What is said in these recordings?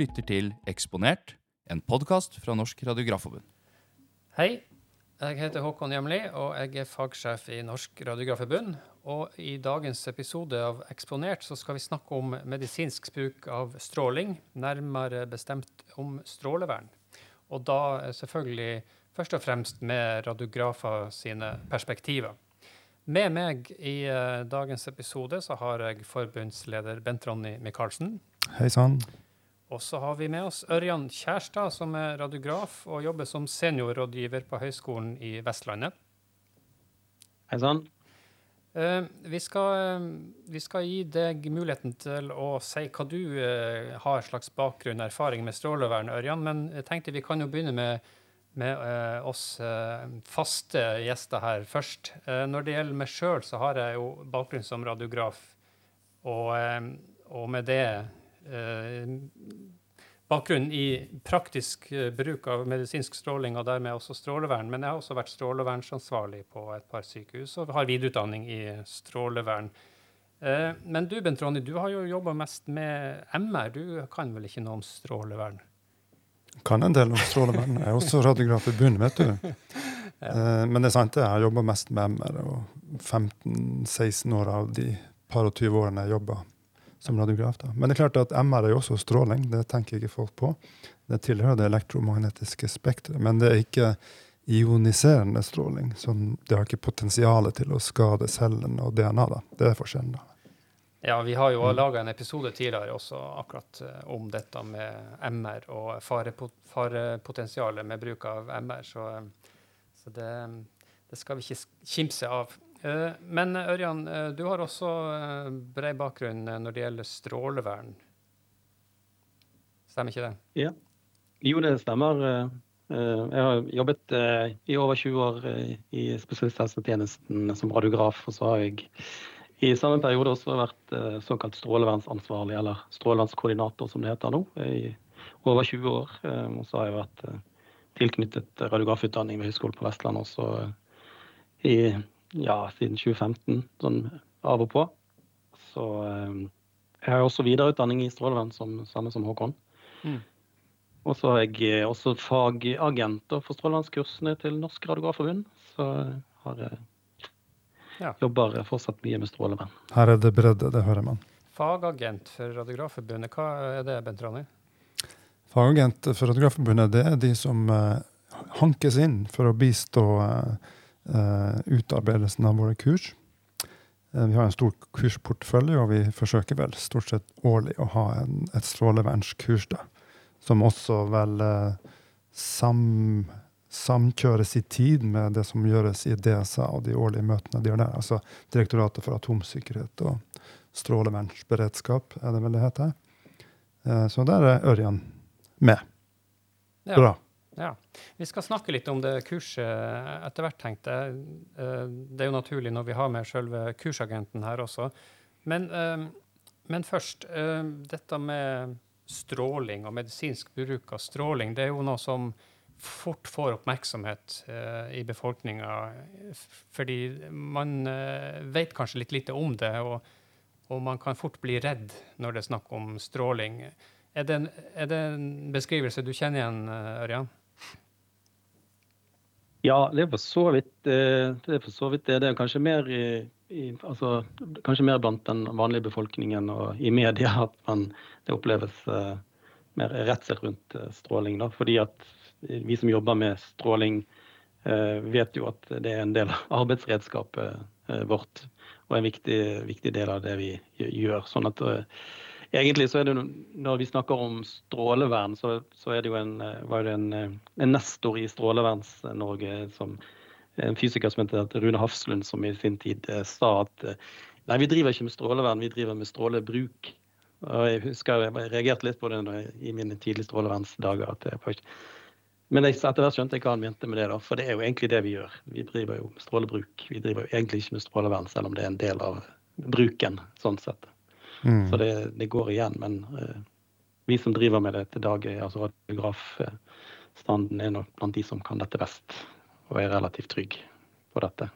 lytter til Eksponert, en podkast fra Norsk Radiografforbund. Hei, jeg heter Håkon Hjemli, og jeg er fagsjef i Norsk Radiografforbund. Og i dagens episode av Eksponert så skal vi snakke om medisinsk bruk av stråling, nærmere bestemt om strålevern. Og da selvfølgelig først og fremst med radiografer sine perspektiver. Med meg i uh, dagens episode så har jeg forbundsleder Bent Ronny Michaelsen. Hei sann. Og så har vi med oss Ørjan Kjærstad, som er radiograf og jobber som seniorrådgiver på Høgskolen i Vestlandet. Hei sann. Uh, vi, uh, vi, skal, gi deg muligheten til å si hva du uh, har slags bakgrunn og erfaring med strålevern, Ørjan. Men jeg tenkte vi kan jo begynne med med oss faste gjester her først. Når det gjelder meg sjøl, så har jeg jo bakgrunn som radiograf. Og, og med det bakgrunn i praktisk bruk av medisinsk stråling og dermed også strålevern. Men jeg har også vært strålevernsansvarlig på et par sykehus og har videreutdanning i strålevern. men du Bent Ronny, du har jo jobba mest med MR. Du kan vel ikke noe om strålevern? Kan en del om strålevern. Jeg er også radiograf i bunnen, vet du. ja. Eh, men det er sant, jeg har jobba mest med MR. Og 15-16 år av de par og 20 årene jeg jobba som radiograf. Da. Men det er klart at MR er jo også stråling. Det tenker ikke folk på. Det tilhører det elektromagnetiske spekteret. Men det er ikke ioniserende stråling. Så det har ikke potensial til å skade cellene og DNA. Da. Det er forskjellen. da. Ja, vi har jo mm. laga en episode tidligere også akkurat uh, om dette med MR og farepotensialet med bruk av MR, så, så det, det, skal vi ikke kimse av. Uh, men Ørjan, uh, du har også bred bakgrunn når det gjelder strålevern. Stemmer ikke det? Ja. Jo, det stemmer. Jeg har jobbet i over 20 år i spesialisthelsetjenesten som radiograf, og så har jeg i samme periode også vært eh, såkalt strålevernsansvarlig, eller strålevernskoordinator som det heter nå, i over 20 år. Eh, og så har jeg vært eh, tilknyttet radiografutdanning ved Høgskolen på Vestlandet også i, ja, siden 2015, sånn av og på. Så jeg har også videreutdanning i strålevern, som, samme som Håkon. Mm. Og så er jeg også fagagent for strålevernskursene til Norsk Radiografforbund. Så har jeg ja. Jobber fortsatt mye med strålevern. Her er det bredde, det hører man. Fagagent for Radiografforbundet, hva er det, Bent Rani? Fagagent for Radiografforbundet det er de som uh, hankes inn for å bistå uh, uh, utarbeidelsen av våre kurs. vi har en stor kursportefølje, og vi forsøker vel stort sett årlig å ha en, et strålevernskurs da, som også vel sam samkjøres i tid med det som gjøres i DSA og de årlige møtene de gjør der. Altså Direktoratet for atomsikkerhet og strålevernsberedskap, er det vel det heter. Eh, så der er Ørjan med. Ja. Bra. Ja. Vi skal snakke litt om det kurset etter hvert, tenkte jeg. Eh, det er jo naturlig når vi har med selve kursagenten her også. Men, eh, men først, dette med stråling og medisinsk bruk av stråling, det er jo noe som fort får oppmerksomhet i befolkninga. Fordi man vet kanskje litt lite om det, og, og, man kan fort bli redd når det er snakk om stråling. Er det, en, er det en beskrivelse du kjenner igjen, Ørjan? Ja, det er for så vidt det. Er så vidt det. det er kanskje mer, i, i, altså, kanskje mer blant den vanlige befolkningen og i media at man, det oppleves mer redsel rundt stråling. Da, fordi at vi som jobber med stråling, uh, vet jo at det er en del av arbeidsredskapet uh, vårt. Og en viktig, viktig del av det vi gjør. Sånn at eh, egentlig så er det Når vi snakker om strålevern, så, så er det jo en, var det en, en nestor i Stråleverns-Norge som en fysiker som heter Rune Hafslund, som i sin tid sa at nei, vi driver ikke med strålevern, vi driver med strålebruk. Og jeg husker jeg reagerte litt på det i mine tidlige strålevernsdager. men jeg, etter hvert skjønte jeg hva han mente med det, da, for det er jo egentlig det vi gjør. Vi driver jo med strålebruk. Vi driver jo egentlig ikke med strålevern, selv om det er en del av bruken. sånn sett. Mm. Så det, det, går igjen. Men uh, vi som driver med det til daglig, altså radiografstanden, er nok blant de som kan dette best, og er relativt trygg på dette.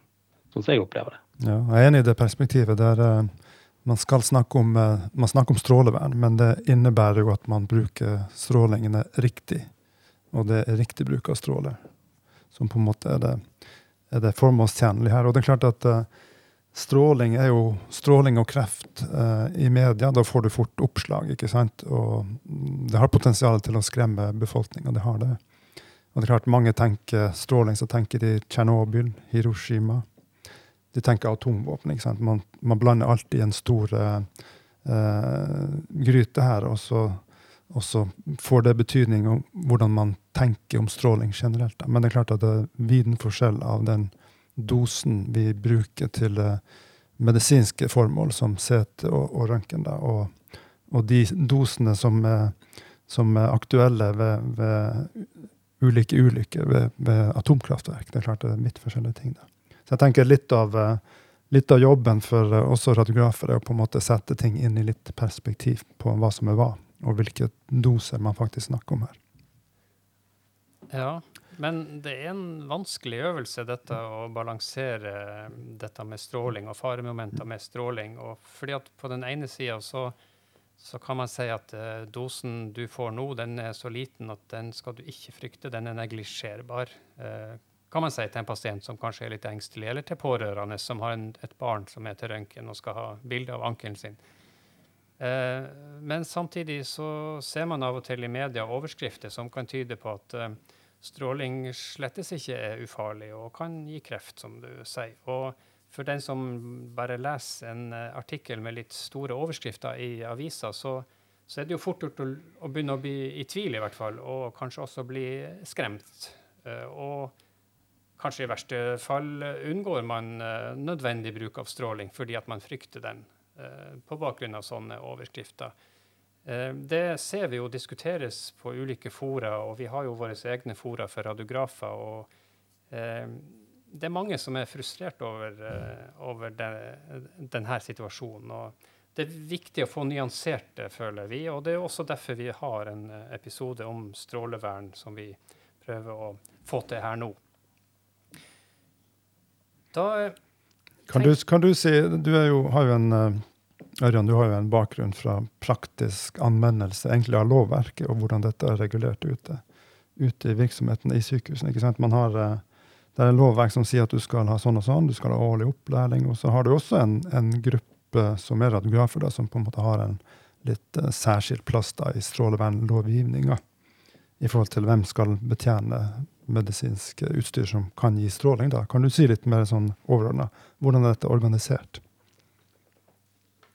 Sånn som jeg opplever det. Ja, jeg er enig i det perspektivet. der uh, man skal snakke om, man snakker om strålevern, men det innebærer jo at man bruker strålingene riktig. Og det er riktig bruk av stråler som på en måte er det, er det formålstjenlig her. Og det er klart at uh, stråling er jo stråling og kreft eh, i media. Da får du fort oppslag, ikke sant? Og det har potensial til å skremme befolkninga. Det har det. Og det er klart, mange tenker stråling, så tenker de Tsjernobyl, Hiroshima. De tenker atomvåpen. ikke sant? Man, man blander alltid en stor eh, gryte her, og så og så får det betydning om hvordan man tenker om stråling generelt. Men det er klart at det er viden forskjell av den dosen vi bruker til uh, medisinske formål, som CT og, og røntgen. Og, og, de dosene som er, som er aktuelle ved, ved, ulike ulykker ved, ved, atomkraftverk. Det er klart det er midt forskjellige ting. Da. Så jeg tenker litt av, uh, litt av jobben for også radiografer er å på en måte sette ting inn i litt perspektiv på hva som er hva og hvilke doser man faktisk snakker om her. Ja, men det er en vanskelig øvelse, dette å balansere dette med stråling og faremomenter med stråling. Og fordi at på den ene sida så, så, kan man si at uh, dosen du får nå, den er så liten at den skal du ikke frykte. Den er neglisjerbar. Uh, kan man si til en pasient som kanskje er litt engstelig, eller til pårørende som har en, et barn som er til røntgen og skal ha bilde av ankelen sin. Uh, men samtidig så ser man av og til i media overskrifter som kan tyde på at stråling slettes ikke er ufarlig og kan gi kreft, som du sier. Og for den som bare leser en eh, artikkel med litt store overskrifter i avisa, så, så er det jo fort gjort å, å, begynne å bli i tvil, i hvert fall, og kanskje også bli skremt. og kanskje i verste fall unngår man nødvendig bruk av stråling fordi at man frykter den. Eh, på bakgrunn av sånne overskrifter. Eh, det ser vi jo diskuteres på ulike fora, og vi har jo våre egne fora for radiografer. og eh, det er mange som er frustrert over, over denne situasjonen. og Det er viktig å få nyansert det, føler vi. Og det er også derfor vi har en episode om strålevern som vi prøver å få til her nå. Da kan du, kan du, si Du jo, har jo en Ørjan, du har jo en bakgrunn fra praktisk anvendelse egentlig av lovverket, og hvordan dette er regulert ute, ute i virksomheten i sykehusene. ikke sant? Man har, uh, det er en lovverk som sier at du skal ha sånn og sånn, du skal ha årlig opplæring. Og så har du også en, en gruppe som er radiografer, da, som på en måte har en litt uh, særskilt plass da, i strålevernlovgivninga i forhold til hvem skal betjene medisinsk utstyr som kan gi stråling. Da. Kan du si litt mer sånn overordna hvordan dette er organisert?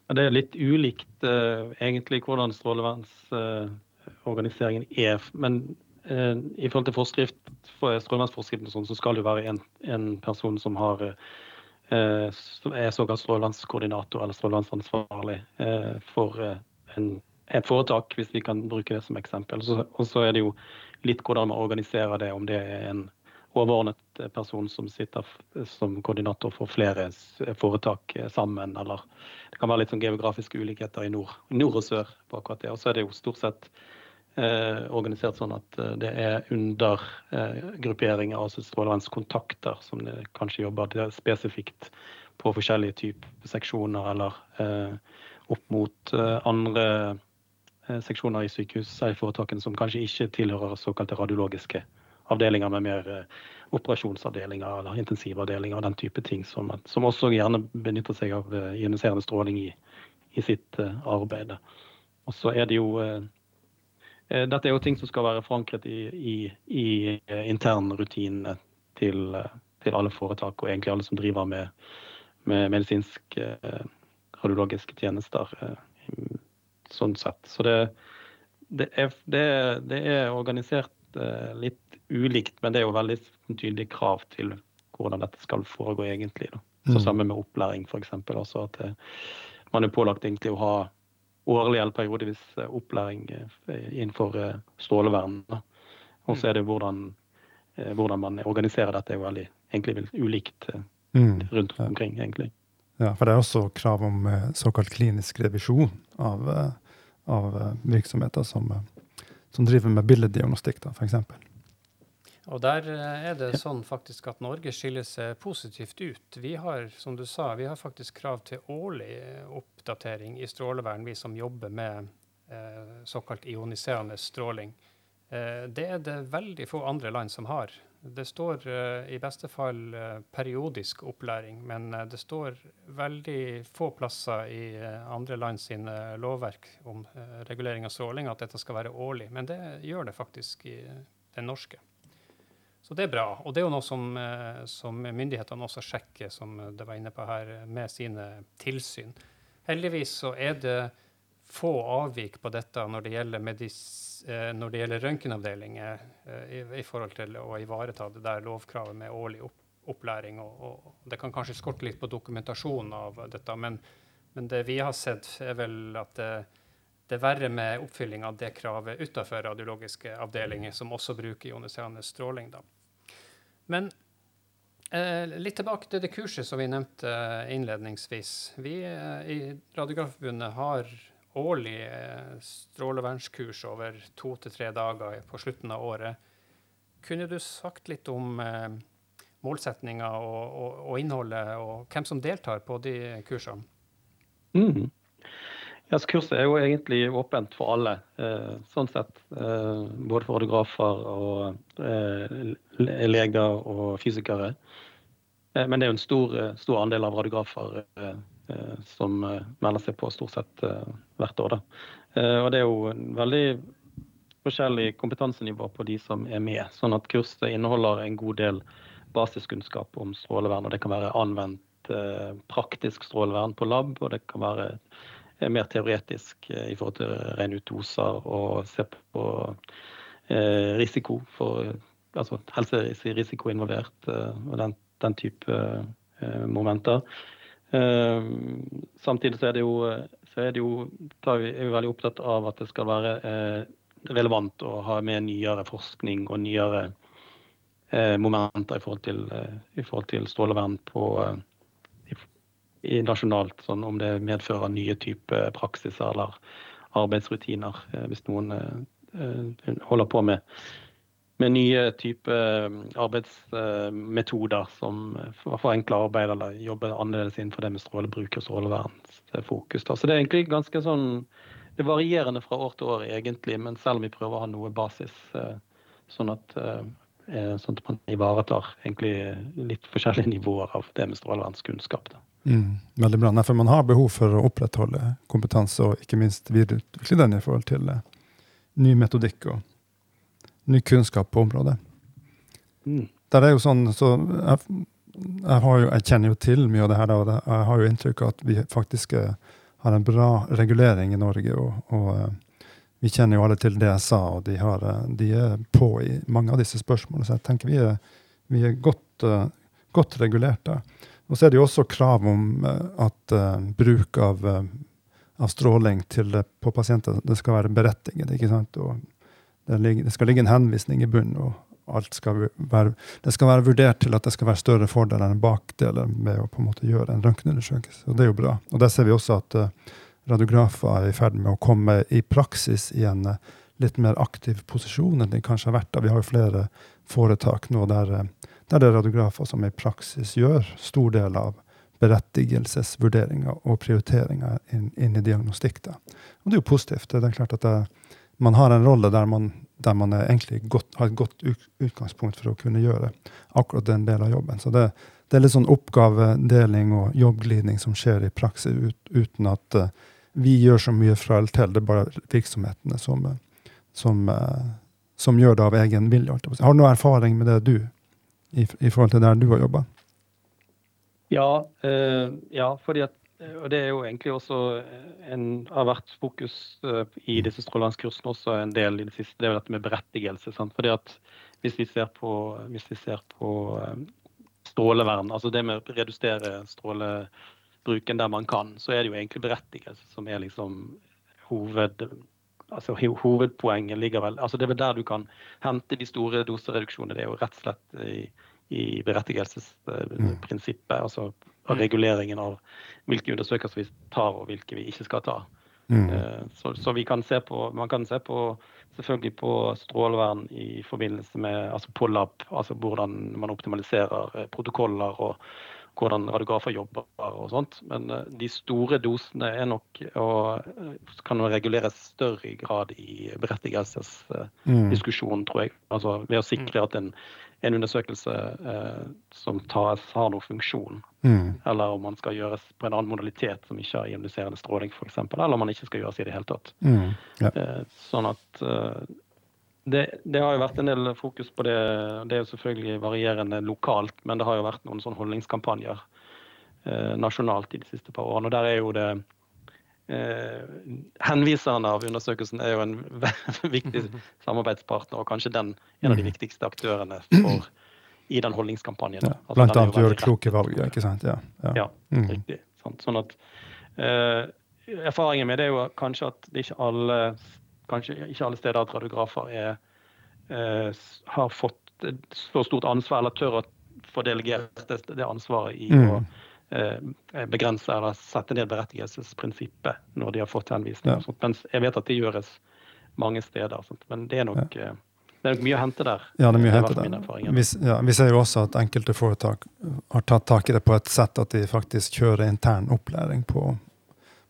Det er litt ulikt uh, egentlig hvordan strålevernsorganiseringen uh, er. Men uh, i forhold til forskrift, for strålevernsforskriften sånn, så skal det jo være en, en person som har som er såkalt strålevernskoordinator eller strålevernsansvarlig for et foretak, hvis vi kan bruke det som eksempel. Og så er det jo litt hvordan man organiserer det, om det er en overordnet person som sitter som koordinator for flere foretak sammen, eller det kan være litt sånn geografiske ulikheter i nord, nord og sør på akkurat det. Og så er det jo stort sett eh, organisert sånn at eh, det er undergrupperinger, eh, altså strålevernskontakter, som kanskje jobber spesifikt på forskjellige typer seksjoner, eller eh, opp mot eh, andre eh, seksjoner i sykehus i foretakene som kanskje ikke tilhører såkalte radiologiske avdelinger med mer eh, operasjonsavdelinger eller intensivavdelinger og den type ting, som, som også gjerne benytter seg av uh, ioniserende stråling i, i sitt uh, arbeid. Og så er det jo Dette er jo ting som skal være forankret i, i, i internrutinene til, til, alle foretak, og egentlig alle som driver med, med medisinske radiologiske tjenester. sånn sett. Så det, det, er, det, det er organisert litt ulikt, men det er jo veldig tydelige krav til hvordan dette skal foregå egentlig. Da. Så mm. Sammen med opplæring, f.eks. Også at eh, man er pålagt egentlig å ha årlig eller periodevis eh, opplæring eh, innenfor strålevern. Og så er det hvordan, hvordan, man organiserer dette, er jo veldig egentlig ulikt mm. rundt omkring. egentlig. Ja, for det er også krav om såkalt klinisk revisjon av, av virksomheter som, som driver med billeddiagnostikk, f.eks. Og der eh, er det sånn faktisk at Norge skiller seg positivt ut. Vi har, som du sa, vi har faktisk krav til årlig oppdatering i strålevern, vi som jobber med eh, såkalt ioniserende stråling. Eh, det er det veldig få andre land som har. Det står eh, i beste fall uh, periodisk opplæring, men det står veldig få plasser i andre land sine lovverk om regulering av stråling at dette skal være årlig. Men det gjør det faktisk i den norske. Så det er bra. Og det er jo noe som, som myndighetene også sjekker, som det var inne på her, med sine tilsyn. Heldigvis så er det få avvik på dette når det gjelder Eh, når det gjelder røntgenavdelinger eh, i, i, forhold til å ivareta det der lovkravet med årlig opp, opplæring. Og, og, det kan kanskje skorte litt på dokumentasjonen av dette, men, men, det vi har sett, er vel at det, det er verre med oppfylling av det kravet utenfor radiologiske avdelinger, som også bruker ioniserende stråling. Da. Men eh, litt tilbake til det kurset som vi nevnte eh, innledningsvis. Vi eh, i Radiografforbundet har årlig eh, strålevernskurs over to til tre dager på slutten av året. Kunne du sagt litt om eh, målsettinga og, og, og, innholdet, og hvem som deltar på de kursene? Mm. Ja, kurset er jo egentlig åpent for alle, eh, sånn sett. Eh, både for fotografer og eh, leger og fysikere. Men det er jo en stor, stor andel av radiografer som melder seg på stort sett hvert år. Da. Og det er jo veldig forskjellig kompetansenivå på de som er med. Sånn at kurset inneholder en god del basiskunnskap om strålevern. og Det kan være anvendt praktisk strålevern på lab, og det kan være mer teoretisk i forhold til å regne ut doser og se på risiko for altså helserisiko involvert og den, den type momenter. Eh, samtidig så er det jo, er det jo er vi veldig opptatt av at det skal være eh, relevant å ha med nyere forskning og nyere eh, momenter i forhold til, i forhold til strålevern på, nasjonalt, sånn om det medfører nye typer praksiser eller arbeidsrutiner, hvis noen holder på med med nye typer arbeidsmetoder som forenkler arbeid eller jobber annerledes innenfor det med strålebruk og strålevernsfokus. Så det er egentlig ganske sånn det er varierende fra år til år egentlig, men selv om vi prøver å ha noe basis, sånn at, eh, sånn at man ivaretar egentlig litt forskjellige nivåer av det med strålevernskunnskap. Mm, veldig bra. Nei, for man har behov for å opprettholde kompetanse og ikke minst videreutvikle den i forhold til uh, ny metodikk og ny kunnskap på området. Mm. Der er jo sånn, så jeg, jeg, jo, jeg, kjenner jo til mye av det her, og jeg har jo inntrykk av at vi faktisk uh, har en bra regulering i Norge. og, og uh, vi kjenner jo alle til DSA, og de, har, de, er på i mange av disse spørsmålene. Så jeg tenker vi er, vi er godt, godt regulert der. Og så er det jo også krav om at uh, bruk av, uh, av stråling til, på pasienter det skal være berettiget. ikke sant? Og det, skal ligge en henvisning i bunnen, og alt skal være, det skal være vurdert til at det skal være større fordeler enn bakdeler med å på en måte gjøre en røntgenundersøkelse. Og det er jo bra. Og der ser vi også at uh, radiografer er i ferd med å komme i praksis i en uh, litt mer aktiv posisjon enn de kanskje har vært. Da. Vi har jo flere foretak nå der, uh, der det er radiografer som i praksis gjør stor del av berettigelsesvurderinger og prioriteringer inn, inn i diagnostikk. Og det er jo positivt. Det er klart at det, man har en rolle der man, der man egentlig godt, har et godt utgangspunkt for å kunne gjøre akkurat den delen av jobben. Så det, det er litt sånn oppgavedeling og jobbglidning som skjer i praksis ut, uten at uh, vi gjør så mye fra eller til. Det er bare virksomhetene som, som, uh, som gjør det av egen vilje. Har du noe erfaring med det, du, i, i forhold til der du har jobba? Ja, eh, ja, fordi at Eh, og Det er jo egentlig også eh, en, har vært fokus uh, i disse strålevannskursene også en del i det siste. Det er jo dette med berettigelse. Sant? Fordi at Hvis vi ser på, hvis vi ser på strålevern, altså det med å redusere strålebruken der man kan, så er det jo egentlig berettigelse som er liksom hoved, altså hovedpoenget. ligger vel, altså Det er vel der du kan hente de store dosereduksjonene. Det er jo rett og slett i, i berettigelsesprinsippet. altså av reguleringen av hvilke undersøkelser vi tar og hvilke vi ikke skal ta. Mm. Eh, så, så, vi kan se på, man kan se på selvfølgelig på strålevern i forbindelse med altså på lab, altså hvordan man optimaliserer eh, protokoller og hvordan radiografer jobber og sånt. Men eh, de store dosene er nok og kan reguleres større grad i berettigelsesdiskusjonen, mm. tror jeg. Altså ved å sikre at en en undersøkelse eh, som tas, har noen funksjon. Mm. Eller om man skal gjøres på en annen modalitet som ikke har ioniserende stråling, f.eks. Eller om man ikke skal gjøres i det hele tatt. Mm. Ja. Eh, sånn at eh, det, det, har jo vært en del fokus på det. Det er jo selvfølgelig varierende lokalt, men det har jo vært noen sånne holdningskampanjer eh, nasjonalt i de siste par årene. Og der er jo det Eh, henviseren av undersøkelsen er jo en viktig samarbeidspartner, og kanskje den, en av de mm. viktigste aktørene for, i den holdningskampanjen. Ja, altså, blant annet gjøre kloke valg, ikke sant? Ja, ja. ja mm. riktig. Sant? Sånn at eh, Erfaringen med det er jo kanskje at det ikke alle kanskje ikke alle steder at radiografer er, eh, har fått så stort ansvar, eller tør å få delegert det, det ansvaret i mm. å Eh, begrense eller sette ned berettigelsesprinsippet når de har fått henvisning. Ja. Mens jeg vet at det gjøres mange steder. Men det er nok, ja. Eh, det er nok mye å hente der. Ja, det er mye å hente der. Vi, ja, vi, ser jo også at enkelte foretak har tatt tak i det på et sett at de faktisk kjører intern opplæring på,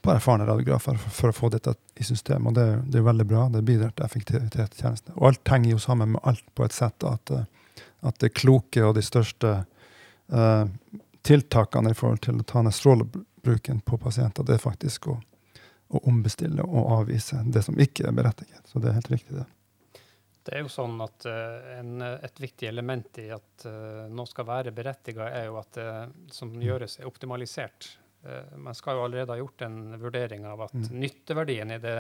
på erfarne radiografer for, å få dette i systemet. Og det, det er veldig bra. Det bidrar til effektivitet i tjenestene. Og alt henger jo sammen med alt på et sett. At, eh, at det kloke og de største uh, tiltakene i forhold til å ta ned strålebruken på pasienter, det er faktisk å, å ombestille og avvise det som ikke er berettiget. Så det er helt riktig, det. Det er jo sånn at uh, en, Et viktig element i at noe skal være berettiget, er jo at det som gjøres, er optimalisert. Uh, man skal jo allerede ha gjort en vurdering av at mm. nytteverdien i det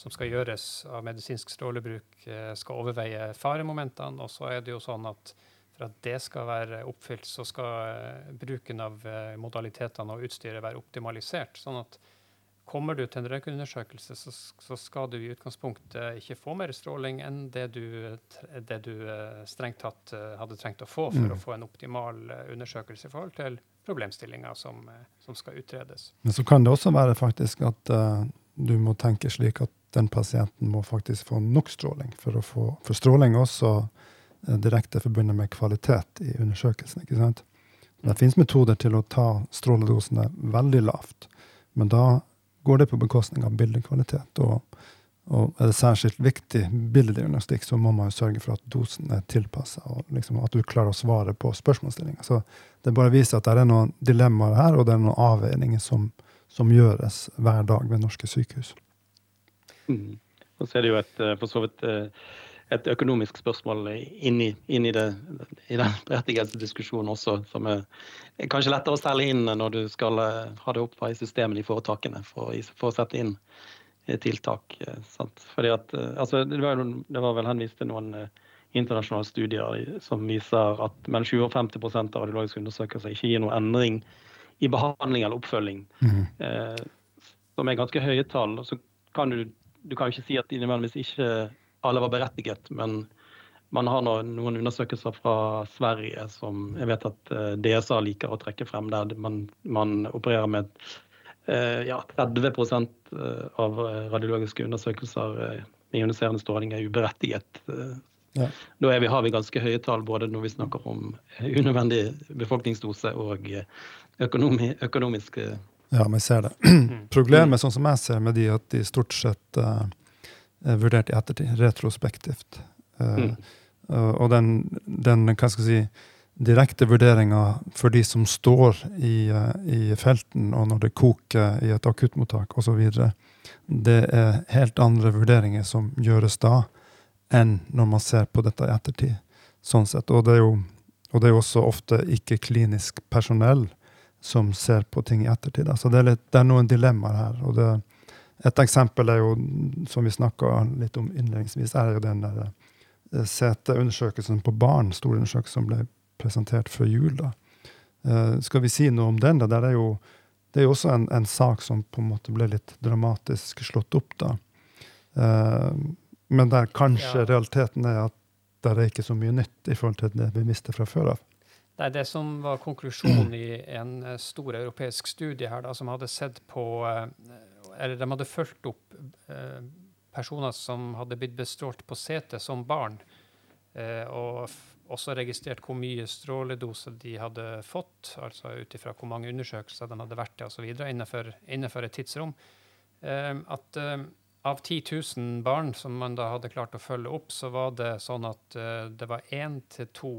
som skal gjøres av medisinsk strålebruk, skal overveie faremomentene. Og så er det jo sånn at for at det skal være oppfylt, så skal eh, bruken av eh, modalitetene og utstyret være optimalisert. sånn at kommer du til en røntgenundersøkelse, så, så, skal du i utgangspunktet ikke få mer stråling enn det du, det du eh, strengt tatt hadde trengt å få for mm. å få en optimal undersøkelse i forhold til problemstillinga som, som, skal utredes. Men så kan det også være faktisk at uh, du må tenke slik at den pasienten må faktisk få nok stråling for å få For stråling også uh, direkte forbundet med kvalitet i undersøkelsen. ikke sant? Det finnes metoder til å ta stråledosene veldig lavt, men da går det på bekostning av bildekvalitet. Og, og er det særskilt viktig billeddiagnostikk, så må man jo sørge for at dosen er tilpassa, og liksom at du klarer å svare på spørsmålsstillinga. Så det bare viser at det er noen dilemmaer her, og det er noen avveininger som, som gjøres hver dag ved norske sykehus. Mm. Og så er det jo et eh, for så vidt eh, et økonomisk spørsmål inn i, det, i den berettigelsesdiskusjonen også, som er, kanskje lettere å selge inn når du skal eh, ha det opp i systemene i foretakene for, for, å sette inn tiltak. Eh, sant? Fordi at, altså, det, var, det var vel henvist til noen internasjonale studier som viser at mellom 20 og 50 av radiologiske undersøkelser ikke gir noen endring i behandling eller oppfølging, mm. eh, som er ganske høye tall. Så kan du, du kan ikke si at nødvendigvis ikke alle var berettiget. Men man har noen undersøkelser fra Sverige som jeg vet at eh, DSA liker å trekke frem, der man, man opererer med eh, ja, 30 eh, av radiologiske undersøkelser med ioniserende stråling er uberettiget. Ja. Da vi, har vi ganske høye tall både når vi snakker om unødvendig befolkningsdose og økonomi, økonomisk Ja, vi ser det. Problemet, sånn som jeg ser med de, at de stort sett uh, Eh, vurdert i ettertid, retrospektivt. Eh, mm. og den, den, hva skal jeg si, direkte vurderinger for de som står i, eh, i, felten, og når det koker i et akuttmottak osv., det er helt andre vurderinger som gjøres da, enn når man ser på dette i ettertid. Sånn. Og det jo, og det er også ofte ikke-klinisk personell som ser på ting i ettertid. Så altså det det er noen dilemmaer her. og det et eksempel er jo, som vi snakka litt om innledningsvis, er jo den der eh, CT-undersøkelsen på barn, stor undersøkelse som ble presentert før jul. da. Uh, skal vi si noe om den? da? Det er jo, det er jo også en, en, sak som på en måte ble litt dramatisk slått opp. da. Uh, men der kanskje ja. realiteten er at det er ikke så mye nytt i forhold til det vi visste fra før av. Nei, Det som var konklusjonen i en stor europeisk studie her, da, som hadde sett på eller de hadde fulgt opp eh, personer som hadde blitt bestrålt på CT som barn, eh, og også registrert hvor mye stråledose de hadde fått, altså ut ifra hvor mange undersøkelser de hadde vært i osv. Innenfor, innenfor et tidsrom. Eh, at eh, av 10 000 barn som man da hadde klart å følge opp, så var det sånn at eh, det var én til to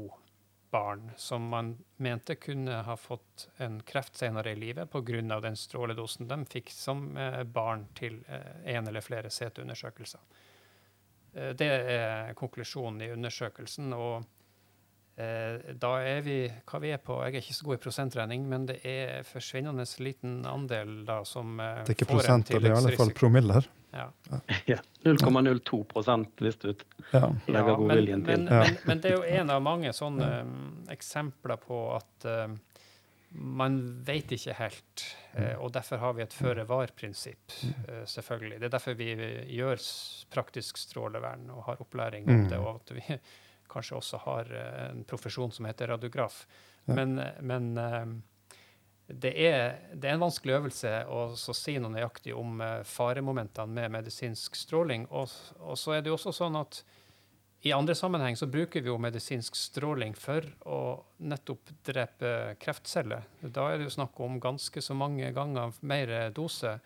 barn som man mente kunne ha fått en kreft senere i livet pga. den stråledosen de fikk som barn til én eller flere CT-undersøkelser. Det er konklusjonen i undersøkelsen. og da er vi hva vi er på. Jeg er ikke så god i prosentregning, men det er forsvinnende liten andel da som får en tilleggsrisiko. Det er ikke prosent, det er i alle fall promiller. Ja. ja. 0,02 prosent hvis du ja. legger godviljen til. Men, men, men, det er jo en av mange sånne um, eksempler på at um, man vet ikke helt. Uh, og derfor har vi et føre-var-prinsipp, uh, selvfølgelig. Det er derfor vi gjør praktisk strålevern og har opplæring om det, og at vi kanskje også har uh, en profesjon som heter radiograf. Men, men det er, det er, en vanskelig øvelse å si noe nøyaktig om faremomentene med medisinsk stråling. Og, og, så er det jo også sånn at i andre sammenheng så bruker vi jo medisinsk stråling for å nettopp drepe kreftceller. Da er det jo snakk om ganske så mange ganger mer dose.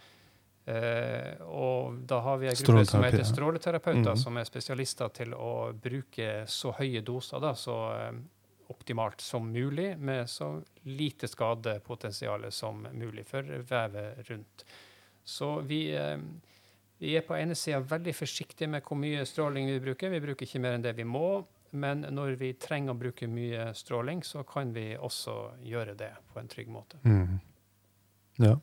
Uh, og da har vi en gruppe som heter stråleterapeuter, mm. som er spesialister til å bruke så høye doser. da, så uh, optimalt som mulig, med så lite skadepotensial som mulig for vevet rundt. Så vi, eh, vi er på ene sida veldig forsiktige med hvor mye stråling vi bruker. Vi bruker ikke mer enn det vi må. Men når vi trenger å bruke mye stråling, så kan vi også gjøre det på en trygg måte. Mm. Ja.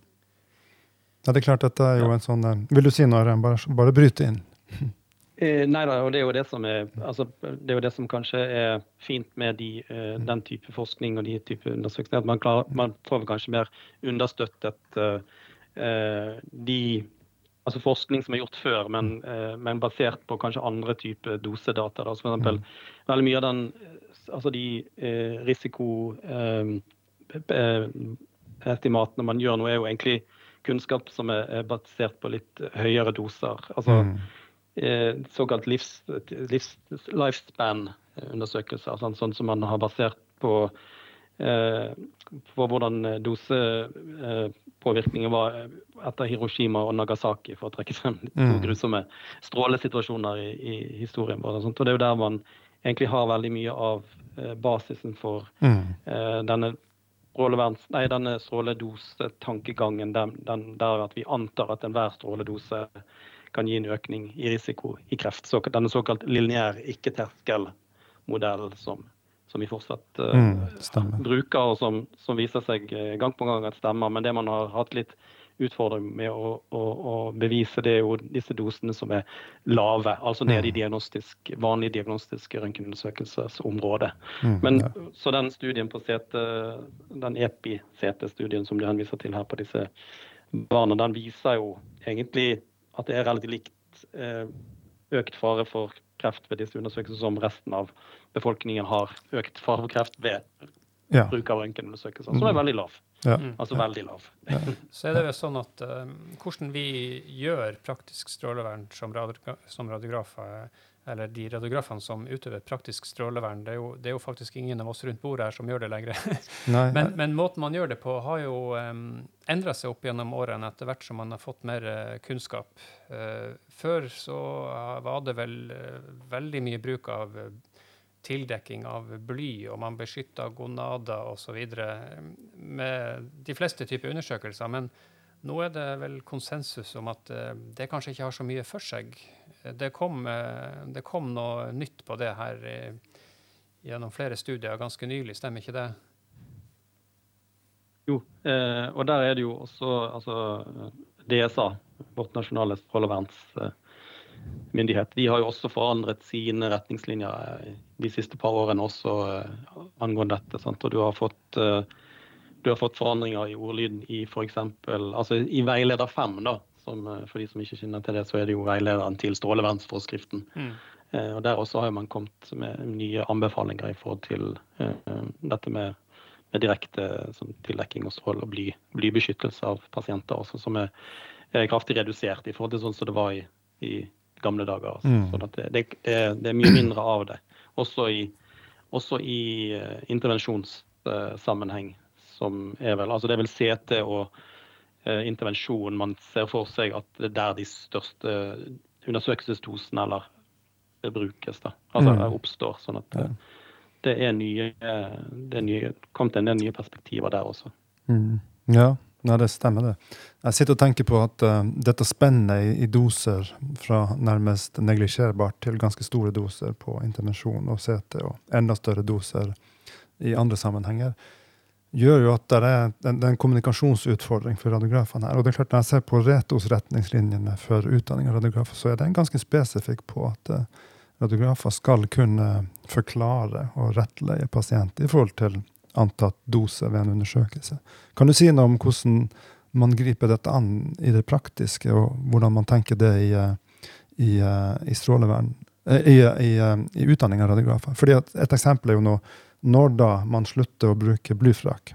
Ja. Det er klart, dette er jo en sånn eh, Vil du si noe, bare, bare bryte inn? Eh, nei da, og det er, jo det, som er, altså, det er jo det som kanskje er fint med de, eh, den type forskning og de type undersøkelser. At man, klarer, man får kanskje mer understøttet uh, de altså forskning som er gjort før, men, eh, men basert på kanskje andre typer dosedata. Da. Så for eksempel, mm. veldig mye av den, altså de eh, risikoestimatene man gjør nå, er jo egentlig kunnskap som er, er basert på litt høyere doser. altså mm Eh, såkalt livs, livs, lifespan-undersøkelser, sånn, sånn, som man har basert på, eh, på hvordan dosepåvirkningen var etter Hiroshima og Nagasaki, for å trekke frem to mm. grusomme strålesituasjoner i, i historien vår. Og, og, det er jo der man egentlig har veldig mye av eh, basisen for mm. denne nei, denne stråledosetankegangen den, den der at vi antar at enhver stråledose kan gi en økning i risiko i kreft. Så, denne såkalt lineær ikke-terskel-modellen som, som, vi fortsatt uh, mm, bruker, og som, som, viser seg eh, gang på gang at stemmer. Men det man har hatt litt utfordring med å, å, å bevise, det er jo disse dosene som er lave. Altså nede i mm. diagnostisk, vanlig diagnostiske røntgenundersøkelsesområde. Mm, Men ja. så den studien på CT, den EPI-CT-studien som du henviser til her på disse barna, den viser jo egentlig at det er relativt likt eh, økt fare for kreft ved disse undersøkelsene som resten av befolkningen har økt fare for kreft ved ja. bruk av røntgenundersøkelser, som er mm. veldig lav. Ja. Mm. Altså veldig lav. Ja. Så er det jo sånn at uh, hvordan vi gjør praktisk strålevern som, radiografer, eller de radiografene som utøver praktisk strålevern, det er, jo, det er jo faktisk ingen av oss rundt bordet her som gjør det lenger. men, men, måten man gjør det på, har jo um, endra seg opp gjennom årene etter hvert som man har fått mer uh, kunnskap. Uh, før så var det vel uh, veldig mye bruk av tildekking av bly, og man beskytter gonader osv. med de fleste typer undersøkelser. men nå er det vel konsensus om at det kanskje ikke har så mye for seg det kom, eh, det kom, noe nytt på det her gjennom flere studier ganske nylig, stemmer ikke det? Jo, eh, og der er det jo også altså, DSA, vårt nasjonale strålevernsmyndighet. De har jo også forandret sine retningslinjer eh, de siste par årene også angående dette. Sant? Og du har fått du har fått forandringer i ordlyden i f.eks. Altså i veileder 5, da, som, eh, for de som ikke kjenner til det, så er det jo veilederen til strålevernsforskriften. Mm. Eh, og Der også har man kommet med nye anbefalinger i forhold til eh, dette med, med direkte sånn, tildekking og strål og bly, blybeskyttelse av pasienter, også, som er er kraftig redusert i forhold til sånn som det var i, i gamle dager. Altså. Mm. Sånn det, det, det, er mye mindre av det. Også i, også i uh, intervensjonssammenheng, som er vel Altså det er vel CT og uh, intervensjon man ser for seg at det er der de største undersøkelsesdosene eller brukes, da. Altså mm. oppstår. Sånn at det er nye Det er nye, kommet en del nye perspektiver der også. Mm. Ja, ja, det stemmer, det. Jeg sitter og tenker på at uh, dette spennet i, i, doser fra nærmest neglisjerbart til ganske store doser på intervensjon og CT, og enda større doser i andre sammenhenger, gjør jo at det er, en, det er en kommunikasjonsutfordring for radiografene her. Og det er klart Når jeg ser på Retos-retningslinjene for utdanning av radiografer, så er den ganske spesifikk på at uh, radiografer skal kunne forklare og rettleie pasienter i forhold til antatt dose ved en undersøkelse. Kan du si noe om hvordan man griper dette an i det praktiske, og hvordan man tenker det i, i, i strålevern, eh, i, i, i, utdanning av radiografer? Fordi Et eksempel er jo nå når da man slutter å bruke blyfrakk,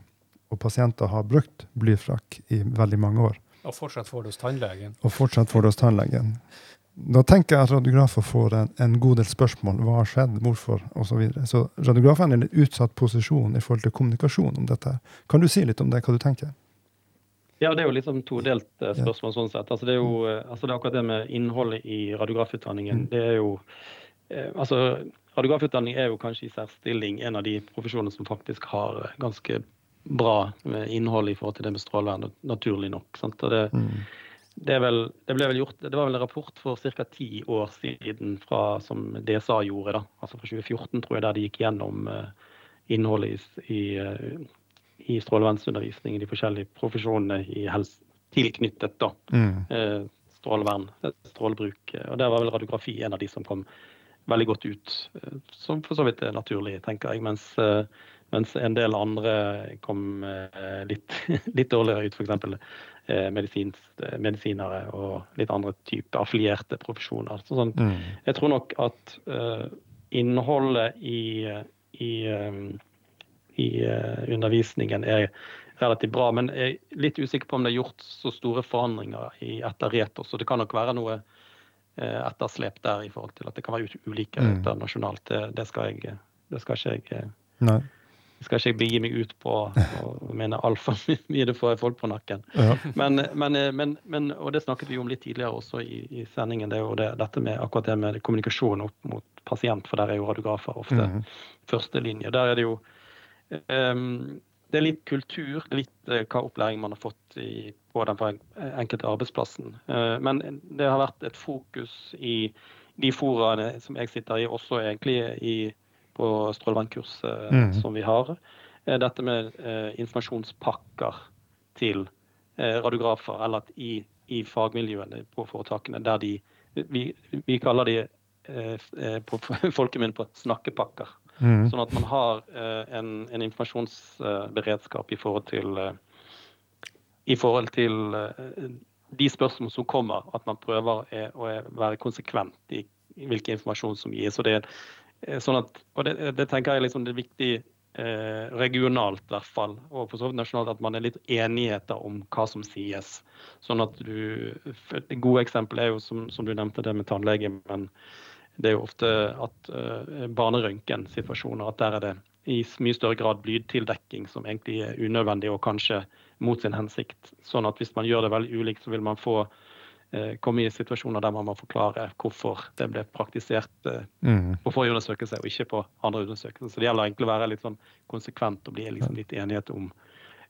og pasienter har brukt blyfrakk i veldig mange år. Og fortsatt får det hos tannlegen. Og fortsatt får det hos tannlegen. Da tenker jeg at radiografer får en, en god del spørsmål. Hva har skjedd, hvorfor, osv. Så, videre. så radiografen er i en utsatt posisjon i forhold til kommunikasjon om dette. Kan du si litt om det, hva du tenker? Ja, det er jo liksom todelt eh, spørsmål sånn sett. Altså, det, er jo, eh, altså, det er akkurat det med innholdet i radiografutdanningen. Mm. Det er jo eh, altså, Radiografutdanning er jo kanskje i særstilling en av de profesjonene som faktisk har ganske bra innhold i forhold til det med strålevern, naturlig nok. Sant? Og det, mm det, vel, det, ble vel gjort, det var vel en rapport for ca. ti år siden fra, som DSA gjorde, da, altså fra 2014, tror jeg, der de gikk gjennom uh, innholdet i, i, uh, i strålevernsundervisning i de forskjellige profesjonene i helse, tilknyttet da, mm. uh, strålevern, strålebruk. Og Der var vel radiografi en av de som kom veldig godt ut, som for så vidt er naturlig, tenker jeg. Mens, mens en del andre kom litt, litt dårligere ut, f.eks. Eh, medisinere og litt andre typer affilierte profesjoner. Så sånn, mm. Jeg tror nok at uh, innholdet i, i, um, i uh, undervisningen er relativt bra. Men jeg er litt usikker på om det er gjort så store forandringer i etter Retos. Så det kan nok være noe uh, etterslep der i forhold til at det kan være ulikheter mm. nasjonalt. Det, det, skal jeg, det skal ikke jeg Nei skal ikke begi meg ut på å mene altfor mye det får folk på nakken. Ja. Men, men, men, men, og det snakket vi om litt tidligere også i, i sendingen, det er jo det, dette med akkurat det med kommunikasjon opp mot pasient, for der er jo radiografer ofte mm. førstelinje. Der er det jo um, det er litt kultur, litt uh, hva opplæring man har fått i, på den enkelte arbeidsplassen. Uh, men det har vært et fokus i de foraene som jeg sitter i, også egentlig i på strålevernkurset mm. som vi har. Eh, dette med eh, informasjonspakker til eh, radiografer, eller i, i, fagmiljøene på foretakene, der de Vi, vi kaller de på folkemunne på snakkepakker. Mm. Sånn at man har en, en, informasjonsberedskap i forhold til i forhold til de spørsmål som kommer, at man prøver å være konsekvent i hvilken informasjon som gis. og det er Eh, sånn at, og det, det, tenker jeg liksom det er viktig eh, regionalt, i hvert fall, og for så vidt nasjonalt, at man er litt enigheter om hva som sies. Sånn at du, Et gode eksempel er jo, som, som, du nevnte, det med tannlege. Men det er jo ofte at uh, barnerøntgensituasjoner, at der er det i mye større grad lydtildekking som egentlig er unødvendig og kanskje mot sin hensikt. Sånn at hvis man gjør det veldig ulikt, så vil man få Eh, komme i situasjoner der man må forklare hvorfor det ble praktisert eh, mm. på forrige undersøkelse og ikke på andre undersøkelser. Så det gjelder egentlig å være litt sånn konsekvent og bli liksom litt enighet om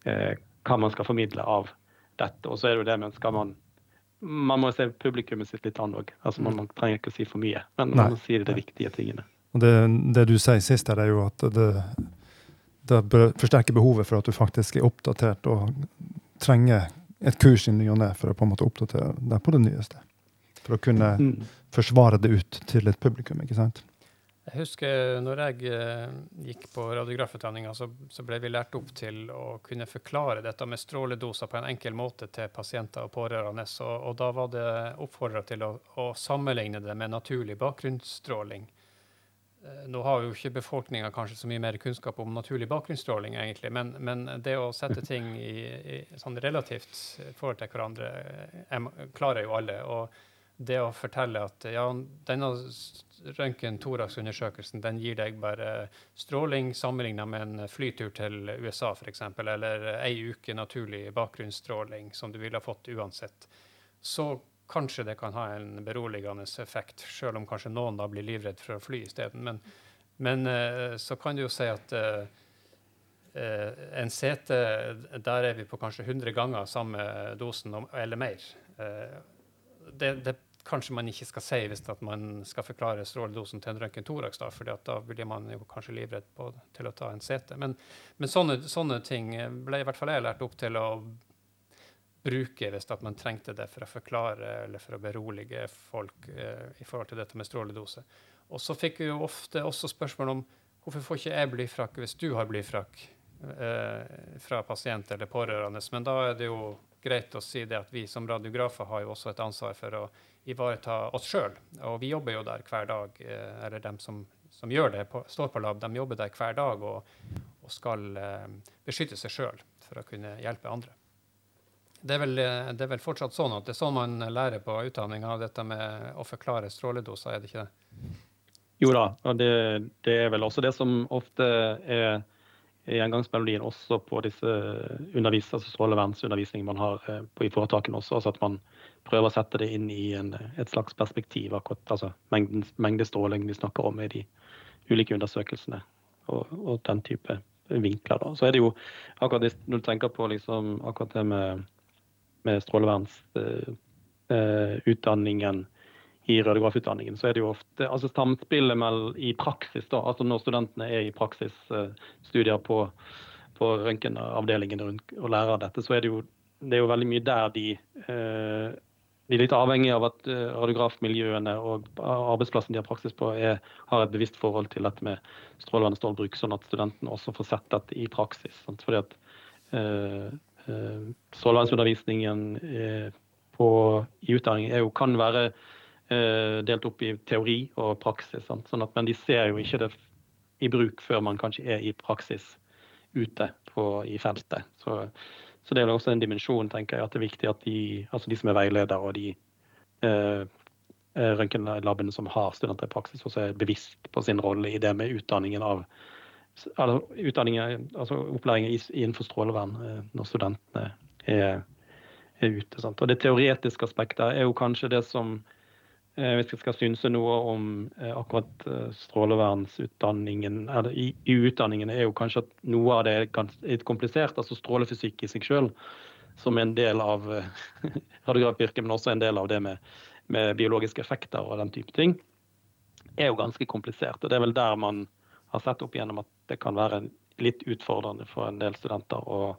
eh, hva man skal formidle av dette. Og så er det jo det, men skal man man må se publikummet sitt litt an òg. Altså, man, man, trenger ikke å si for mye, men man må si de viktige tingene. Og det, det, du sier sist, er jo at det, det forsterker behovet for at du faktisk er oppdatert og trenger et kurs i ny og ne for å på en måte oppdatere deg på det nyeste. For å kunne mm. forsvare det ut til et publikum. ikke sant? Jeg husker når jeg eh, gikk på radiografutdanninga, så, så, ble vi lært opp til å kunne forklare dette med stråledoser på en enkel måte til pasienter og pårørende. Og, og da var det oppfordra til å, å, sammenligne det med naturlig bakgrunnsstråling. Eh, nå har jo ikke befolkninga kanskje så mye mer kunnskap om naturlig bakgrunnsstråling, egentlig, men, men det å sette ting i, i sånn relativt forhold til hverandre jeg, klarer jo alle. Og det å fortelle at ja, denne røntgen-thorax-undersøkelsen den gir deg bare stråling sammenligna med en flytur til USA f.eks., eller ei uke naturlig bakgrunnsstråling som du ville ha fått uansett, så kanskje det kan ha en beroligende effekt, selv om kanskje noen da blir livredd for å fly isteden. Men, men uh, så kan du jo si at uh, uh, en sete, der er vi på kanskje 100 ganger samme dosen eller mer. Det, det, kanskje man ikke skal si hvis man skal forklare stråledosen til en røntgen thorax, da, for da blir man jo kanskje livredd på, til å ta en CT. Men, men sånne, sånne, ting ble i hvert fall jeg lært opp til å bruke hvis man trengte det for å forklare eller for å berolige folk eh, i forhold til dette med stråledose. Og så fikk vi jo ofte også spørsmål om hvorfor får ikke jeg blyfrakk hvis du har blyfrakk eh, fra pasient eller pårørende. Men da er det jo greit å si det at vi som radiografer har jo også et ansvar for å ivareta oss sjøl. Og vi jobber jo der hver dag. Eh, eller dem som, som gjør det, på, står på lab, de jobber der hver dag og, og skal eh, beskytte seg sjøl for å kunne hjelpe andre. Det er, vel, det er, vel, fortsatt sånn at det er sånn man lærer på utdanninga, dette med å forklare stråledoser, er det ikke det? Jo da, og det, det er vel også det som ofte er gjengangsmelodien også på disse undervis, altså strålevernsundervisning man har eh, på, i foretakene også. altså At man prøver å sette det inn i en, et slags perspektiv. akkurat, altså mengden, Mengdestråling vi snakker om i de ulike undersøkelsene og, og den type vinkler. da. Så er det jo akkurat Når du tenker på liksom, akkurat det med med strålevernsutdanningen i radiografutdanningen, så er det jo ofte altså samspillet i praksis, da, altså når studentene er i praksisstudier på, på røntgenavdelingen og lærer dette, så er det jo, det er jo veldig mye der de eh, de er litt avhengig av at eh, radiografmiljøene og arbeidsplassen de har praksis på, er, har et bevisst forhold til dette med strålevern og strålebruk, sånn at studentene også får sett dette i praksis. Sant? Fordi at eh, Eh, strålevernsundervisningen eh, i utdanning kan være eh, delt opp i teori og praksis. Sånn at, men de ser jo ikke det i bruk før man kanskje er i praksis ute på, i feltet. Så, så, det er også en dimensjon, tenker jeg, at det er viktig at de, altså de som er veiledere og de eh, røntgenlabene som har studenter i praksis, også er bevisst på sin rolle i det med utdanningen av altså opplæringen innenfor strålevern eh, når studentene er, er ute. Sant? Og Det teoretiske aspektet er jo kanskje det som eh, hvis jeg skal synse noe om eh, akkurat strålevernsutdanningen eller i, i, utdanningen, er jo kanskje at noe av det er litt komplisert. altså Strålefysikk i seg selv, som er en del av radiografyrket, men også en del av det med, med biologiske effekter og den type ting, er jo ganske komplisert. og Det er vel der man har sett opp igjennom at det kan være litt utfordrende for en del studenter å,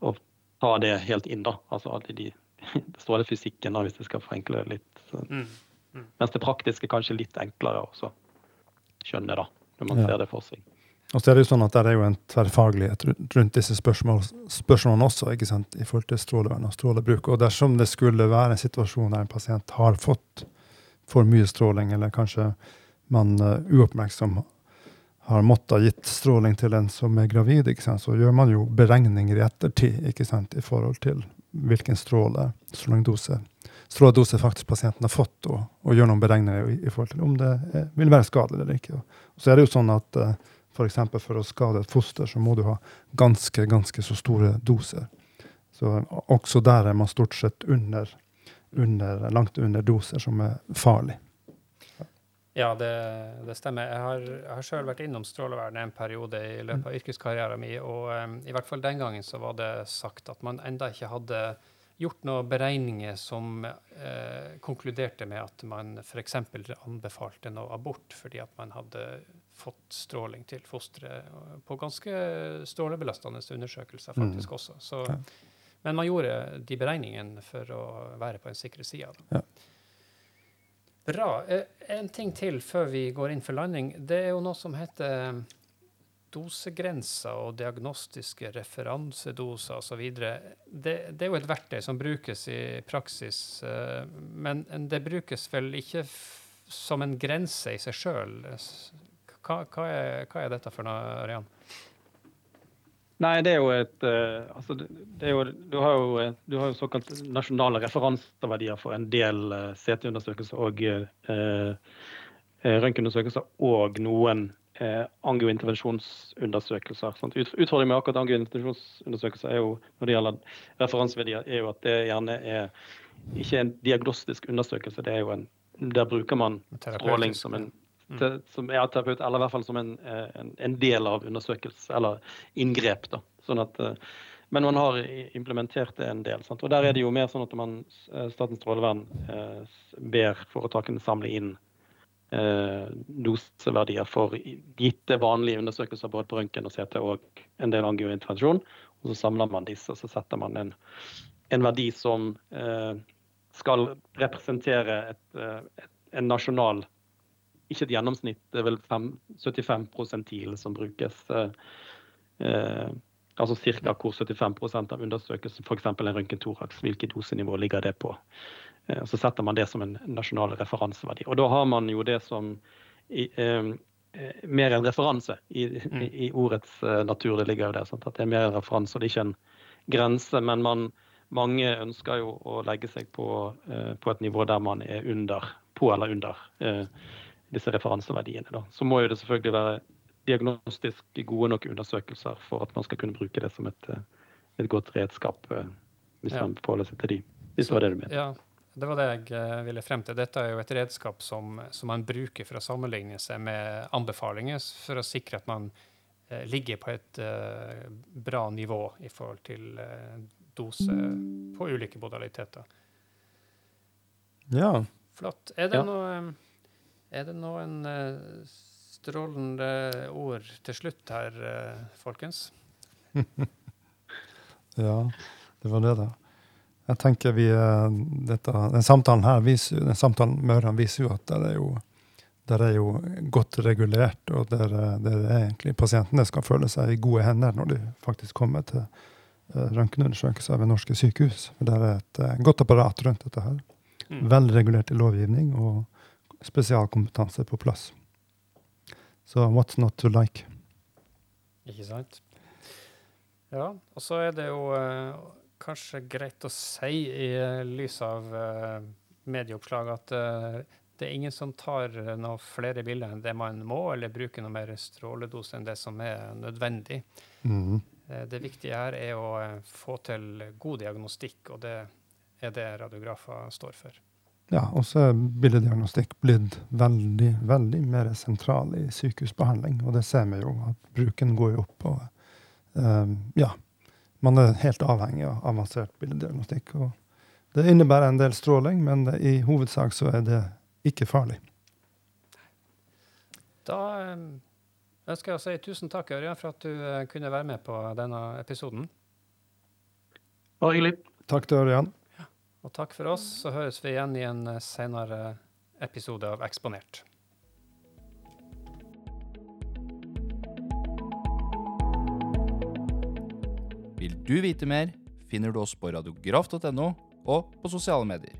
å ta det helt inn. da, altså alle de det står det fysikken, da, hvis jeg skal forenkle det litt. Mm. Mm. Mens det praktiske kanskje litt enklere å skjønne, da, når man ja. ser det for seg. Og så er det jo sånn at det er jo en tverrfaglighet rundt disse spørsmål, spørsmålene også, ikke sant, i forhold til strålevern og strålebruk. Og dersom det skulle være en situasjon der en pasient har fått for mye stråling, eller kanskje man uh, uoppmerksom har måttet gitt stråling til en som er gravid, så gjør man jo beregninger i ettertid sant, i forhold til hvilken stråle, strålingdose, stråledose faktisk pasienten har fått, og, og gjør noen beregninger i, i, forhold til om det er, vil være skadelig eller ikke. Og så er det jo sånn at uh, eh, f.eks. For, for å skade et foster, så må du ha ganske, ganske så store doser. Så også der er man stort sett under, under, langt under doser som er farlig. Ja, det, det stemmer. Jeg har, jeg har sjøl vært innom strålevern en periode i løpet av yrkeskarrieren min. Og um, i hvert fall den gangen så var det sagt at man enda ikke hadde gjort noen beregninger som eh, konkluderte med at man f.eks. anbefalte noe abort fordi at man hadde fått stråling til fosteret på ganske strålebelastende undersøkelser faktisk mm. også. Så, men man gjorde de beregningene for å være på den sikre sida. Ja. Bra. Eh, en ting til før vi går inn for landing. Det er jo noe som heter eh, dosegrenser og diagnostiske referansedoser osv. Det, det er jo et verktøy som brukes i praksis, eh, men det brukes vel ikke som en grense i seg sjøl. Hva, hva, hva, er dette for noe, Ørjan? Nei, det er jo et uh, altså det er jo, du, har jo, du har jo såkalt nasjonale referanseverdier for en del uh, CT-undersøkelser og eh, røntgenundersøkelser og noen eh, angiointervensjonsundersøkelser. Sant? Utfordringen med akkurat angiointervensjonsundersøkelser er jo, når det gjelder referanseverdier, er jo at det gjerne er ikke en diagnostisk undersøkelse. det er jo en, Der bruker man stråling som en. Til, som er terapeut, eller i hvert fall som en, en, en del av undersøkelse, eller inngrep. da, sånn at eh, men man har implementert det en del. Sant? Og Der er det jo mer sånn at man, eh, Statens strålevern eh, ber foretakene samle inn eh, doseverdier for gitte vanlige undersøkelser både på røntgen og CT og en del angiointervensjon. Og så samler man disse, og så setter man en, en verdi som eh, skal representere et, eh, et, en nasjonal Ikke et gjennomsnitt, det er vel 5, 75 prosentil som brukes. Eh, eh, altså ca. hvor 75% av undersøkelsen, f.eks. en røntgentoraks, hvilket dosenivå ligger det på. Eh, så setter man det som en nasjonal referanseverdi. Og da har man jo det som i, eh, eh mer en referanse i, mm. i, ordets uh, natur. Det ligger jo der. Sant? At det er mer en referanse, og det er ikke en grense. Men man, mange ønsker jo å legge seg på, på, et nivå der man er under, på eller under uh, disse referanseverdiene. Da. Så må jo det selvfølgelig være diagnostisk gode nok undersøkelser for at man skal kunne bruke det som et, et godt redskap, hvis ja. man forholder seg til de. Hvis det var det du mente. Ja, det var det jeg eh, ville frem til. Dette er jo et redskap som, som, man bruker for å sammenligne seg med anbefalinger, for å sikre at man eh, ligger på et eh, bra nivå i forhold til eh, dose på ulike modaliteter. Ja. Flott. Er det, ja. noe, er det noen uh, strålende ord til slutt her, uh, folkens? ja, det var det, da. Jeg tenker vi, uh, dette, den Samtalen her viser, den samtalen med Ørjan viser jo at det er jo, det er jo godt regulert, og der, der egentlig pasientene skal føle seg i gode hender når de faktisk kommer til uh, røntgenundersøkelser ved norske sykehus. For det er et uh, godt apparat rundt dette her. Mm. Vel regulert i lovgivning og spesialkompetanse på plass. Så what's not to like? Ikke sant. Ja, og så er det jo uh kanskje greit å si i lys av uh, medieoppslag at uh, det er ingen som tar noe flere bilder enn det man må, eller bruker noe mer stråledose enn det som er nødvendig. Mm. Det viktige her er å få til god diagnostikk, og det er det radiografer står for. Ja, og så er billeddiagnostikk blitt veldig, veldig mer sentral i sykehusbehandling. Og det ser vi jo, at bruken går jo opp. og ja, man er helt avhengig av avansert bildediagnostikk. og Det innebærer en del stråling, men det, i hovedsak så er det ikke farlig. Da eh, ønsker jeg å si tusen takk, Ørjan, for at du eh, kunne være med på denne episoden. Bare hyggelig. Takk til Ørjan. Og takk for oss. Så høres vi igjen i en eh, senere episode av Eksponert. Vil du vite mer, finner du oss på radiograf.no og på sosiale medier.